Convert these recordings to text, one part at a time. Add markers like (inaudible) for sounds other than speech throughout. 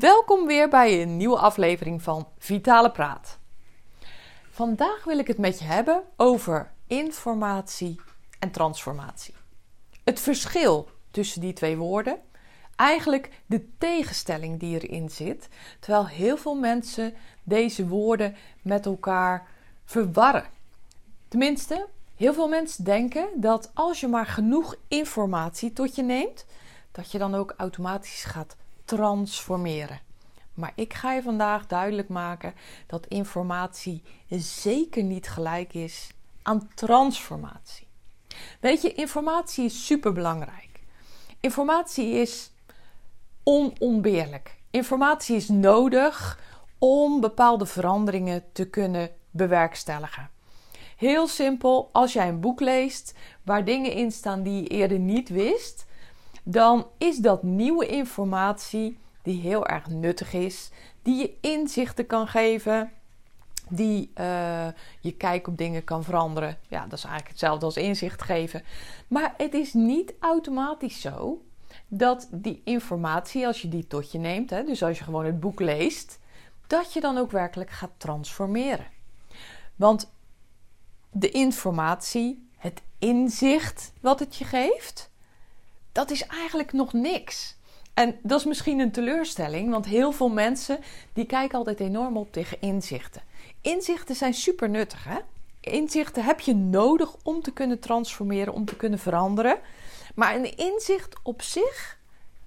Welkom weer bij een nieuwe aflevering van Vitale Praat. Vandaag wil ik het met je hebben over informatie en transformatie. Het verschil tussen die twee woorden, eigenlijk de tegenstelling die erin zit, terwijl heel veel mensen deze woorden met elkaar verwarren. Tenminste, heel veel mensen denken dat als je maar genoeg informatie tot je neemt, dat je dan ook automatisch gaat transformeren. Maar ik ga je vandaag duidelijk maken dat informatie zeker niet gelijk is aan transformatie. Weet je, informatie is super belangrijk. Informatie is onontbeerlijk. Informatie is nodig om bepaalde veranderingen te kunnen bewerkstelligen. Heel simpel, als jij een boek leest waar dingen in staan die je eerder niet wist, dan is dat nieuwe informatie die heel erg nuttig is, die je inzichten kan geven, die uh, je kijk op dingen kan veranderen. Ja, dat is eigenlijk hetzelfde als inzicht geven. Maar het is niet automatisch zo dat die informatie, als je die tot je neemt, hè, dus als je gewoon het boek leest, dat je dan ook werkelijk gaat transformeren. Want de informatie, het inzicht wat het je geeft, dat is eigenlijk nog niks. En dat is misschien een teleurstelling, want heel veel mensen die kijken altijd enorm op tegen inzichten. Inzichten zijn super nuttig, hè? Inzichten heb je nodig om te kunnen transformeren, om te kunnen veranderen. Maar een inzicht op zich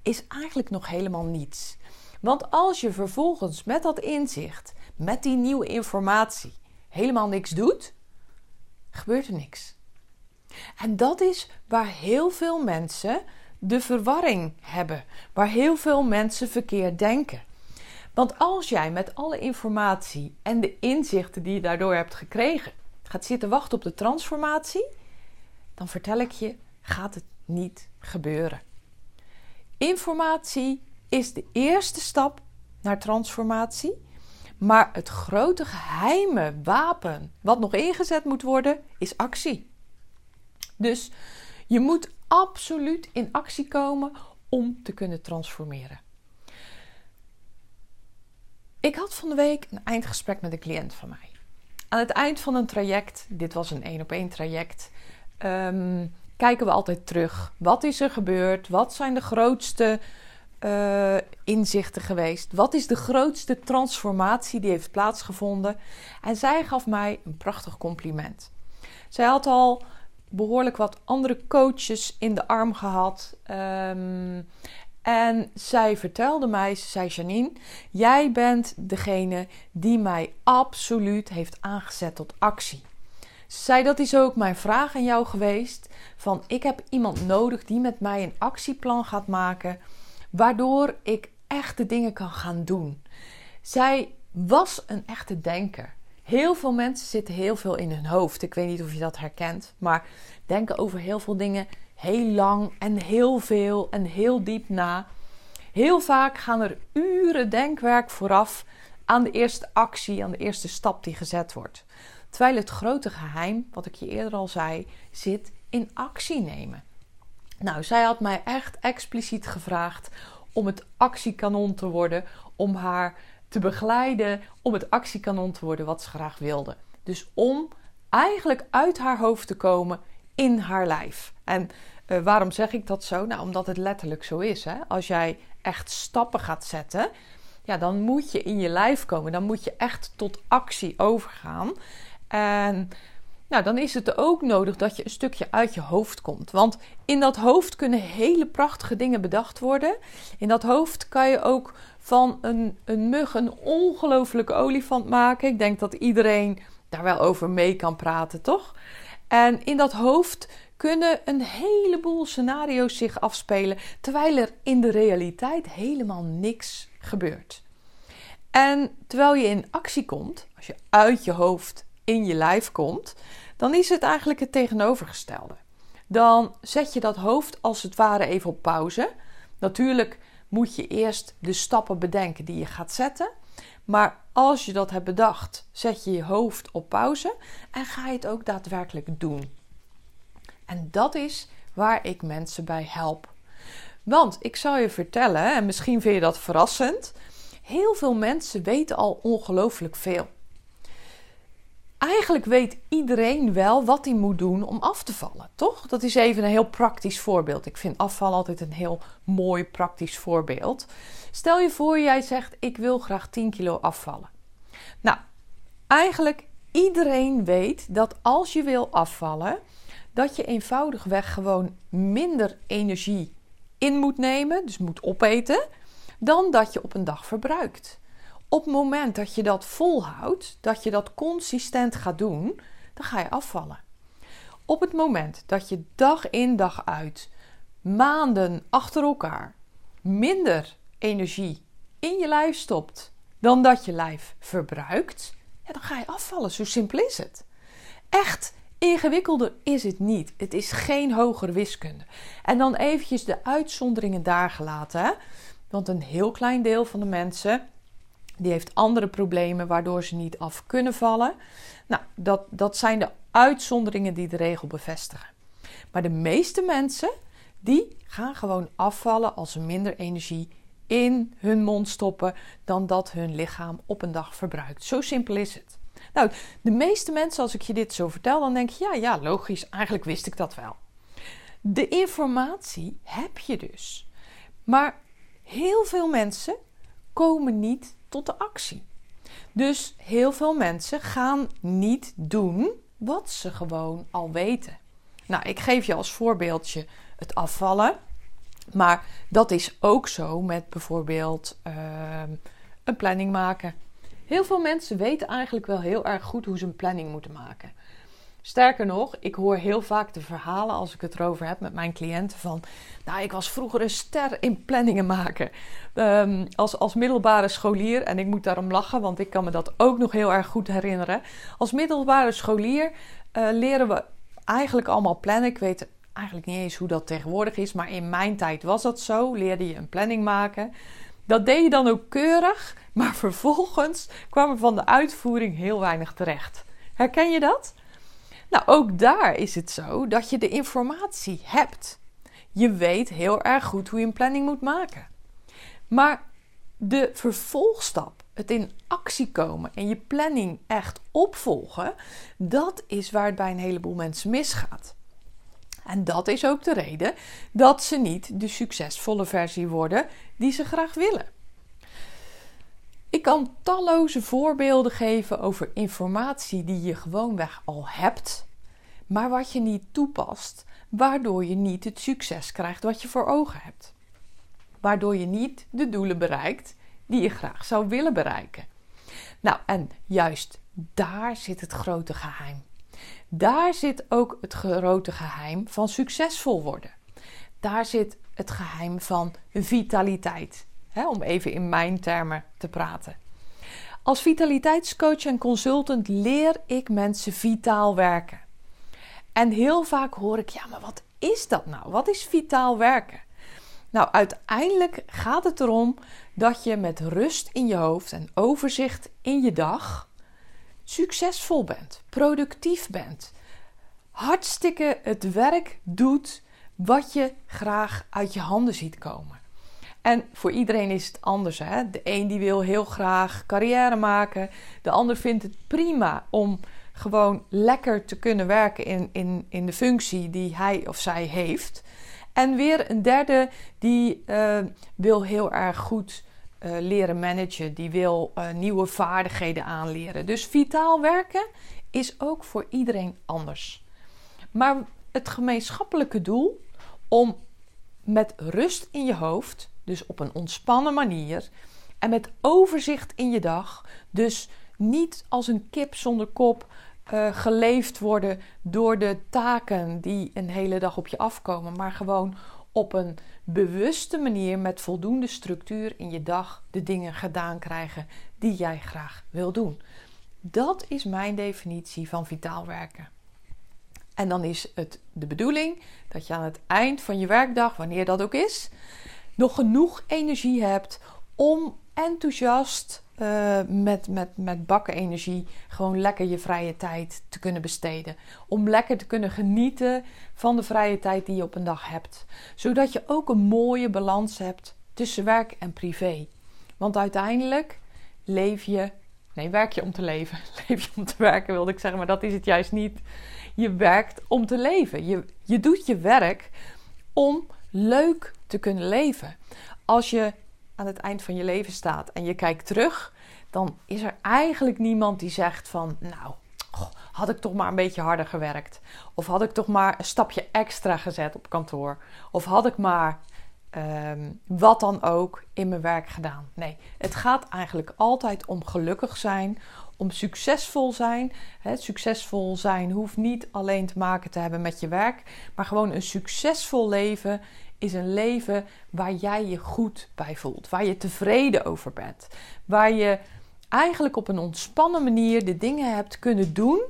is eigenlijk nog helemaal niets. Want als je vervolgens met dat inzicht, met die nieuwe informatie, helemaal niks doet, gebeurt er niks. En dat is waar heel veel mensen de verwarring hebben, waar heel veel mensen verkeerd denken. Want als jij met alle informatie en de inzichten die je daardoor hebt gekregen gaat zitten wachten op de transformatie, dan vertel ik je, gaat het niet gebeuren. Informatie is de eerste stap naar transformatie. Maar het grote geheime wapen wat nog ingezet moet worden, is actie. Dus je moet absoluut in actie komen om te kunnen transformeren. Ik had van de week een eindgesprek met een cliënt van mij. Aan het eind van een traject, dit was een één op één traject, um, kijken we altijd terug. Wat is er gebeurd? Wat zijn de grootste uh, inzichten geweest? Wat is de grootste transformatie die heeft plaatsgevonden? En zij gaf mij een prachtig compliment. Zij had al behoorlijk wat andere coaches in de arm gehad. Ehm, en zij vertelde mij, ze zei Janine, jij bent degene die mij absoluut heeft aangezet tot actie. Ze zei dat is ook mijn vraag aan jou geweest. Van ik heb iemand nodig die met mij een actieplan gaat maken. Waardoor ik echte dingen kan gaan doen. Zij was een echte denker. Heel veel mensen zitten heel veel in hun hoofd. Ik weet niet of je dat herkent, maar denken over heel veel dingen heel lang en heel veel en heel diep na. Heel vaak gaan er uren denkwerk vooraf aan de eerste actie, aan de eerste stap die gezet wordt. Terwijl het grote geheim, wat ik je eerder al zei, zit in actie nemen. Nou, zij had mij echt expliciet gevraagd om het actiekanon te worden, om haar te begeleiden om het actiekanon te worden wat ze graag wilde. Dus om eigenlijk uit haar hoofd te komen in haar lijf. En uh, waarom zeg ik dat zo? Nou, omdat het letterlijk zo is. Hè? Als jij echt stappen gaat zetten, ja, dan moet je in je lijf komen. Dan moet je echt tot actie overgaan. En nou, dan is het ook nodig dat je een stukje uit je hoofd komt. Want in dat hoofd kunnen hele prachtige dingen bedacht worden. In dat hoofd kan je ook van een, een mug een ongelofelijke olifant maken. Ik denk dat iedereen daar wel over mee kan praten, toch? En in dat hoofd kunnen een heleboel scenario's zich afspelen, terwijl er in de realiteit helemaal niks gebeurt. En terwijl je in actie komt, als je uit je hoofd in je lijf komt, dan is het eigenlijk het tegenovergestelde. Dan zet je dat hoofd als het ware even op pauze. Natuurlijk moet je eerst de stappen bedenken die je gaat zetten. Maar als je dat hebt bedacht, zet je je hoofd op pauze en ga je het ook daadwerkelijk doen. En dat is waar ik mensen bij help. Want ik zal je vertellen, en misschien vind je dat verrassend, heel veel mensen weten al ongelooflijk veel. Eigenlijk weet iedereen wel wat hij moet doen om af te vallen, toch? Dat is even een heel praktisch voorbeeld. Ik vind afvallen altijd een heel mooi praktisch voorbeeld. Stel je voor, jij zegt: Ik wil graag 10 kilo afvallen. Nou, eigenlijk iedereen weet dat als je wil afvallen, dat je eenvoudigweg gewoon minder energie in moet nemen, dus moet opeten, dan dat je op een dag verbruikt. Op het moment dat je dat volhoudt, dat je dat consistent gaat doen, dan ga je afvallen. Op het moment dat je dag in dag uit, maanden achter elkaar, minder energie in je lijf stopt dan dat je lijf verbruikt, ja, dan ga je afvallen. Zo simpel is het. Echt ingewikkelder is het niet. Het is geen hogere wiskunde. En dan eventjes de uitzonderingen daar gelaten. Hè? Want een heel klein deel van de mensen die heeft andere problemen waardoor ze niet af kunnen vallen. Nou, dat, dat zijn de uitzonderingen die de regel bevestigen. Maar de meeste mensen die gaan gewoon afvallen als ze minder energie in hun mond stoppen dan dat hun lichaam op een dag verbruikt. Zo simpel is het. Nou, de meeste mensen, als ik je dit zo vertel, dan denk je ja, ja, logisch, eigenlijk wist ik dat wel. De informatie heb je dus. Maar heel veel mensen komen niet tot de actie. Dus heel veel mensen gaan niet doen wat ze gewoon al weten. Nou, ik geef je als voorbeeldje het afvallen. Maar dat is ook zo met bijvoorbeeld ehm, een planning maken. Heel veel mensen weten eigenlijk wel heel erg goed hoe ze een planning moeten maken. Sterker nog, ik hoor heel vaak de verhalen als ik het erover heb met mijn cliënten van... Nou, ik was vroeger een ster in planningen maken. Um, als, als middelbare scholier, en ik moet daarom lachen, want ik kan me dat ook nog heel erg goed herinneren. Als middelbare scholier uh, leren we eigenlijk allemaal plannen. Ik weet eigenlijk niet eens hoe dat tegenwoordig is, maar in mijn tijd was dat zo. Leerde je een planning maken. Dat deed je dan ook keurig, maar (laughs) vervolgens kwam er van de uitvoering heel weinig terecht. Herken je dat? Nou, ook daar is het zo dat je de informatie hebt. Je weet heel erg goed hoe je een planning moet maken. Maar de vervolgstap, het in actie komen en je planning echt opvolgen, dat is waar het bij een heleboel mensen misgaat. En dat is ook de reden dat ze niet de succesvolle versie worden die ze graag willen. Ik kan talloze voorbeelden geven over informatie die je gewoonweg al hebt, maar wat je niet toepast, waardoor je niet het succes krijgt wat je voor ogen hebt. Waardoor je niet de doelen bereikt die je graag zou willen bereiken. Nou, en juist daar zit het grote geheim. Daar zit ook het grote geheim van succesvol worden. Daar zit het geheim van vitaliteit. Om even in mijn termen te praten. Als vitaliteitscoach en consultant leer ik mensen vitaal werken. En heel vaak hoor ik, ja, maar wat is dat nou? Wat is vitaal werken? Nou, uiteindelijk gaat het erom dat je met rust in je hoofd en overzicht in je dag succesvol bent, productief bent, hartstikke het werk doet wat je graag uit je handen ziet komen. En voor iedereen is het anders. Hè? De een die wil heel graag carrière maken. De ander vindt het prima om gewoon lekker te kunnen werken in, in, in de functie die hij of zij heeft. En weer een derde die uh, wil heel erg goed uh, leren managen, die wil uh, nieuwe vaardigheden aanleren. Dus vitaal werken is ook voor iedereen anders. Maar het gemeenschappelijke doel om met rust in je hoofd, dus op een ontspannen manier en met overzicht in je dag, dus niet als een kip zonder kop uh, geleefd worden door de taken die een hele dag op je afkomen, maar gewoon op een bewuste manier met voldoende structuur in je dag de dingen gedaan krijgen die jij graag wil doen. Dat is mijn definitie van vitaal werken. En dan is het de bedoeling dat je aan het eind van je werkdag, wanneer dat ook is, nog genoeg energie hebt om enthousiast uh, met, met, met bakken energie gewoon lekker je vrije tijd te kunnen besteden. Om lekker te kunnen genieten van de vrije tijd die je op een dag hebt. Zodat je ook een mooie balans hebt tussen werk en privé. Want uiteindelijk leef je. Nee, werk je om te leven. (laughs) Leef je om te werken, wilde ik zeggen, maar dat is het juist niet. Je werkt om te leven. Je, je doet je werk om leuk te kunnen leven. Als je aan het eind van je leven staat en je kijkt terug, dan is er eigenlijk niemand die zegt van, nou, had ik toch maar een beetje harder gewerkt. Of had ik toch maar een stapje extra gezet op kantoor. Of had ik maar ehm, wat dan ook in mijn werk gedaan. Nee, het gaat eigenlijk altijd om gelukkig zijn, om succesvol zijn. Succesvol zijn hoeft niet alleen te maken te hebben met je werk, maar gewoon een succesvol leven is een leven waar jij je goed bij voelt, waar je tevreden over bent, waar je eigenlijk op een ontspannen manier de dingen hebt kunnen doen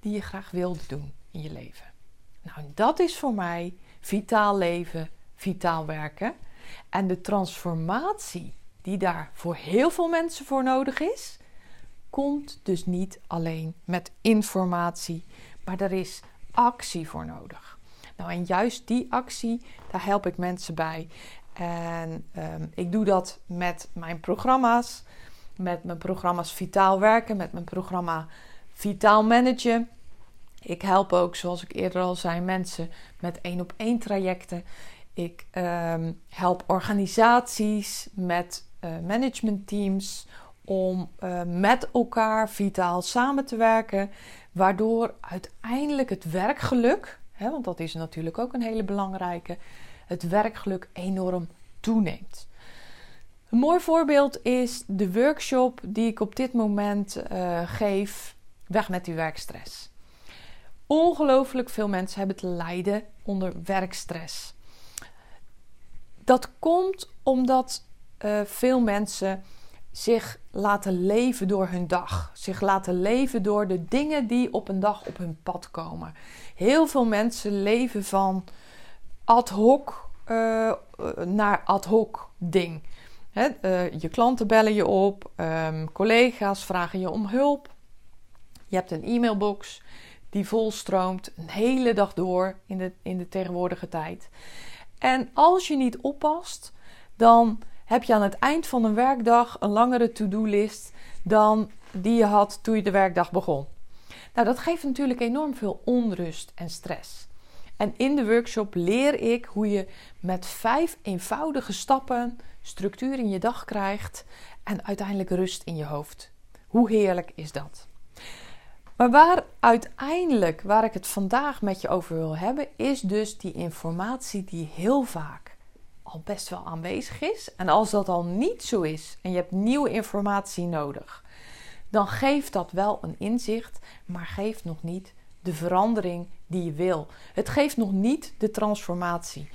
die je graag wilde doen in je leven. Nou, dat is voor mij vitaal leven, vitaal werken. En de transformatie die daar voor heel veel mensen voor nodig is, komt dus niet alleen met informatie, maar er is actie voor nodig. Nou, en juist die actie, daar help ik mensen bij. En ehm, ik doe dat met mijn programma's, met mijn programma's Vitaal Werken, met mijn programma Vitaal Managen. Ik help ook, zoals ik eerder al zei, mensen met één op één trajecten. Ik ehm, help organisaties met uh, managementteams om uh, met elkaar vitaal samen te werken, waardoor uiteindelijk het werkgeluk, hè, want dat is natuurlijk ook een hele belangrijke, het werkgeluk enorm toeneemt. Een mooi voorbeeld is de workshop die ik op dit moment uh, geef, Weg met die werkstress. Ongelooflijk veel mensen hebben te lijden onder werkstress. Dat komt omdat uh, veel mensen zich laten leven door hun dag. Zich laten leven door de dingen die op een dag op hun pad komen. Heel veel mensen leven van ad hoc uh, naar ad hoc ding. uh, je klanten bellen je op, um, collega's vragen je om hulp. Je hebt een e-mailbox die volstroomt een hele dag door in de, in de tegenwoordige tijd. En als je niet oppast, dan heb je aan het eind van een werkdag een langere to-do-list dan die je had toen je de werkdag begon. Nou, dat geeft natuurlijk enorm veel onrust en stress. En in de workshop leer ik hoe je met vijf eenvoudige stappen structuur in je dag krijgt en uiteindelijk rust in je hoofd. Hoe heerlijk is dat? Maar waar uiteindelijk, waar ik het vandaag met je over wil hebben, is dus die informatie die heel vaak al best wel aanwezig is. En als dat al niet zo is en je hebt nieuwe informatie nodig, dan geeft dat wel een inzicht, maar geeft nog niet de verandering die je wil. Het geeft nog niet de transformatie.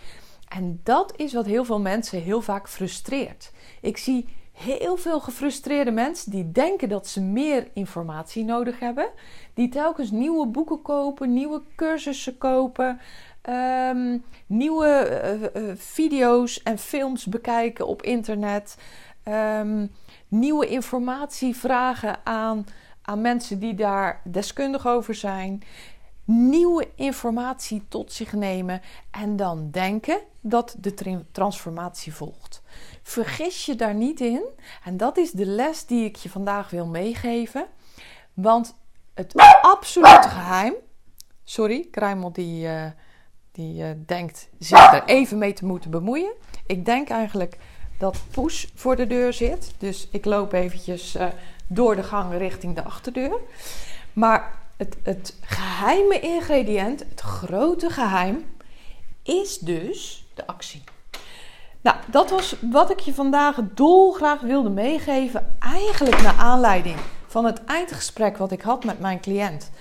En dat is wat heel veel mensen heel vaak frustreert. Ik zie heel veel gefrustreerde mensen die denken dat ze meer informatie nodig hebben, die telkens nieuwe boeken kopen, nieuwe cursussen kopen, Ehm, nieuwe eh, eh, video's en films bekijken op internet. Um, nieuwe informatie vragen aan, aan mensen die daar deskundig over zijn. Nieuwe informatie tot zich nemen en dan denken dat de transformatie volgt. Vergis je daar niet in. En dat is de les die ik je vandaag wil meegeven. Want het absolute geheim. Sorry, Kruimel die. Uh, die uh, denkt zich er even mee te moeten bemoeien. Ik denk eigenlijk dat Poes voor de deur zit. Dus ik loop eventjes uh, door de gang richting de achterdeur. Maar het, het geheime ingrediënt, het grote geheim, is dus de actie. Nou, dat was wat ik je vandaag dolgraag wilde meegeven. Eigenlijk naar aanleiding van het eindgesprek wat ik had met mijn cliënt.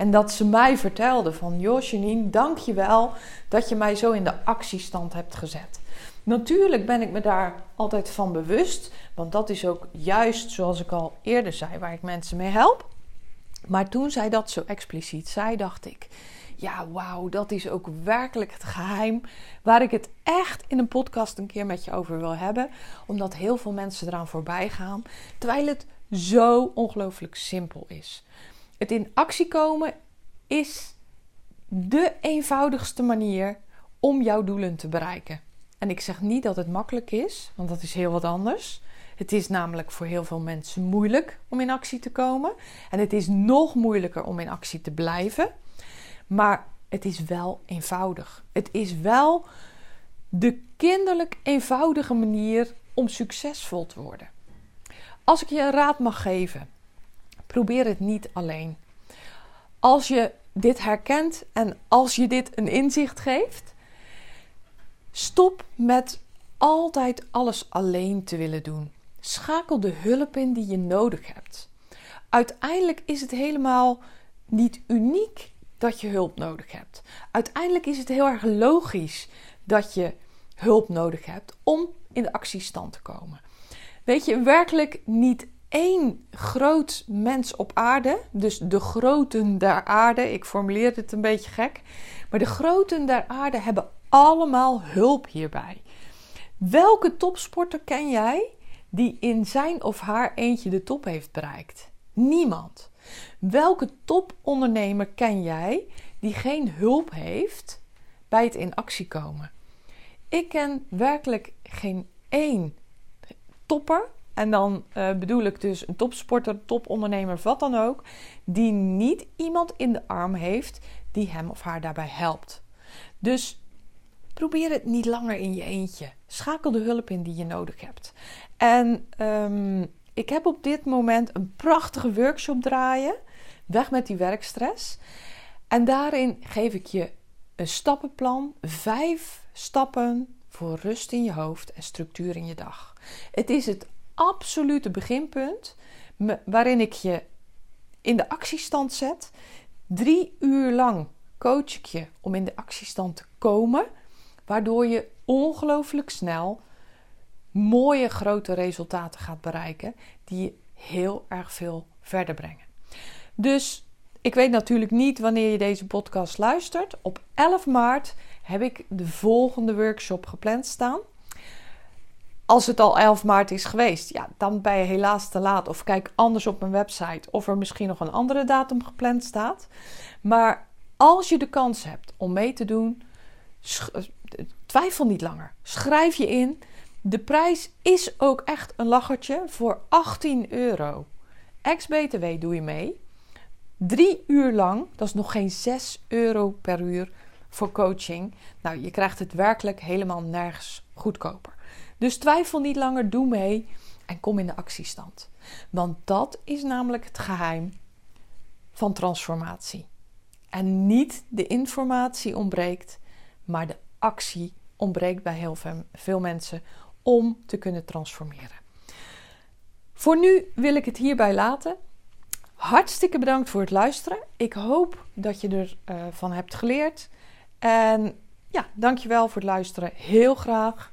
En dat ze mij vertelde van, joh Janine, dank je wel dat je mij zo in de actiestand hebt gezet. Natuurlijk ben ik me daar altijd van bewust, want dat is ook juist zoals ik al eerder zei, waar ik mensen mee help. Maar toen zij dat zo expliciet zei, dacht ik: ja, wauw, dat is ook werkelijk het geheim waar ik het echt in een podcast een keer met je over wil hebben. Omdat heel veel mensen eraan voorbij gaan, terwijl het zo ongelooflijk simpel is. Het in actie komen is de eenvoudigste manier om jouw doelen te bereiken. En ik zeg niet dat het makkelijk is, want dat is heel wat anders. Het is namelijk voor heel veel mensen moeilijk om in actie te komen. En het is nog moeilijker om in actie te blijven. Maar het is wel eenvoudig. Het is wel de kinderlijk eenvoudige manier om succesvol te worden. Als ik je een raad mag geven, probeer het niet alleen. Als je dit herkent en als je dit een inzicht geeft, stop met altijd alles alleen te willen doen. Schakel de hulp in die je nodig hebt. Uiteindelijk is het helemaal niet uniek dat je hulp nodig hebt. Uiteindelijk is het heel erg logisch dat je hulp nodig hebt om in de actiestand te komen. Weet je, werkelijk niet één groot mens op aarde, dus de groten der aarde, ik formuleer het een beetje gek, maar de groten der aarde hebben allemaal hulp hierbij. Welke topsporter ken jij die in zijn of haar eentje de top heeft bereikt? Niemand. Welke topondernemer ken jij die geen hulp heeft bij het in actie komen? Ik ken werkelijk geen één topper, en dan uh, bedoel ik dus een topsporter, topondernemer, wat dan ook, die niet iemand in de arm heeft die hem of haar daarbij helpt. Dus probeer het niet langer in je eentje. Schakel de hulp in die je nodig hebt. En um, ik heb op dit moment een prachtige workshop draaien. Weg met die werkstress. En daarin geef ik je een stappenplan. Vijf stappen voor rust in je hoofd en structuur in je dag. Het is het absolute beginpunt waarin ik je in de actiestand zet. Drie uur lang coach ik je om in de actiestand te komen, waardoor je ongelooflijk snel mooie grote resultaten gaat bereiken die je heel erg veel verder brengen. Dus ik weet natuurlijk niet wanneer je deze podcast luistert. Op 11 maart heb ik de volgende workshop gepland staan. Als het al 11 maart is geweest, ja, dan ben je helaas te laat. Of kijk anders op mijn website of er misschien nog een andere datum gepland staat. Maar als je de kans hebt om mee te doen, twijfel niet langer. Schrijf je in. De prijs is ook echt een lachertje voor 18 euro. Ex-BTW doe je mee. Drie uur lang, dat is nog geen 6 euro per uur voor coaching. Nou, je krijgt het werkelijk helemaal nergens goedkoper. Dus twijfel niet langer, doe mee en kom in de actiestand. Want dat is namelijk het geheim van transformatie. En niet de informatie ontbreekt, maar de actie ontbreekt bij heel veel mensen om te kunnen transformeren. Voor nu wil ik het hierbij laten. Hartstikke bedankt voor het luisteren. Ik hoop dat je ervan uh, van hebt geleerd. En ja, dankjewel voor het luisteren. Heel graag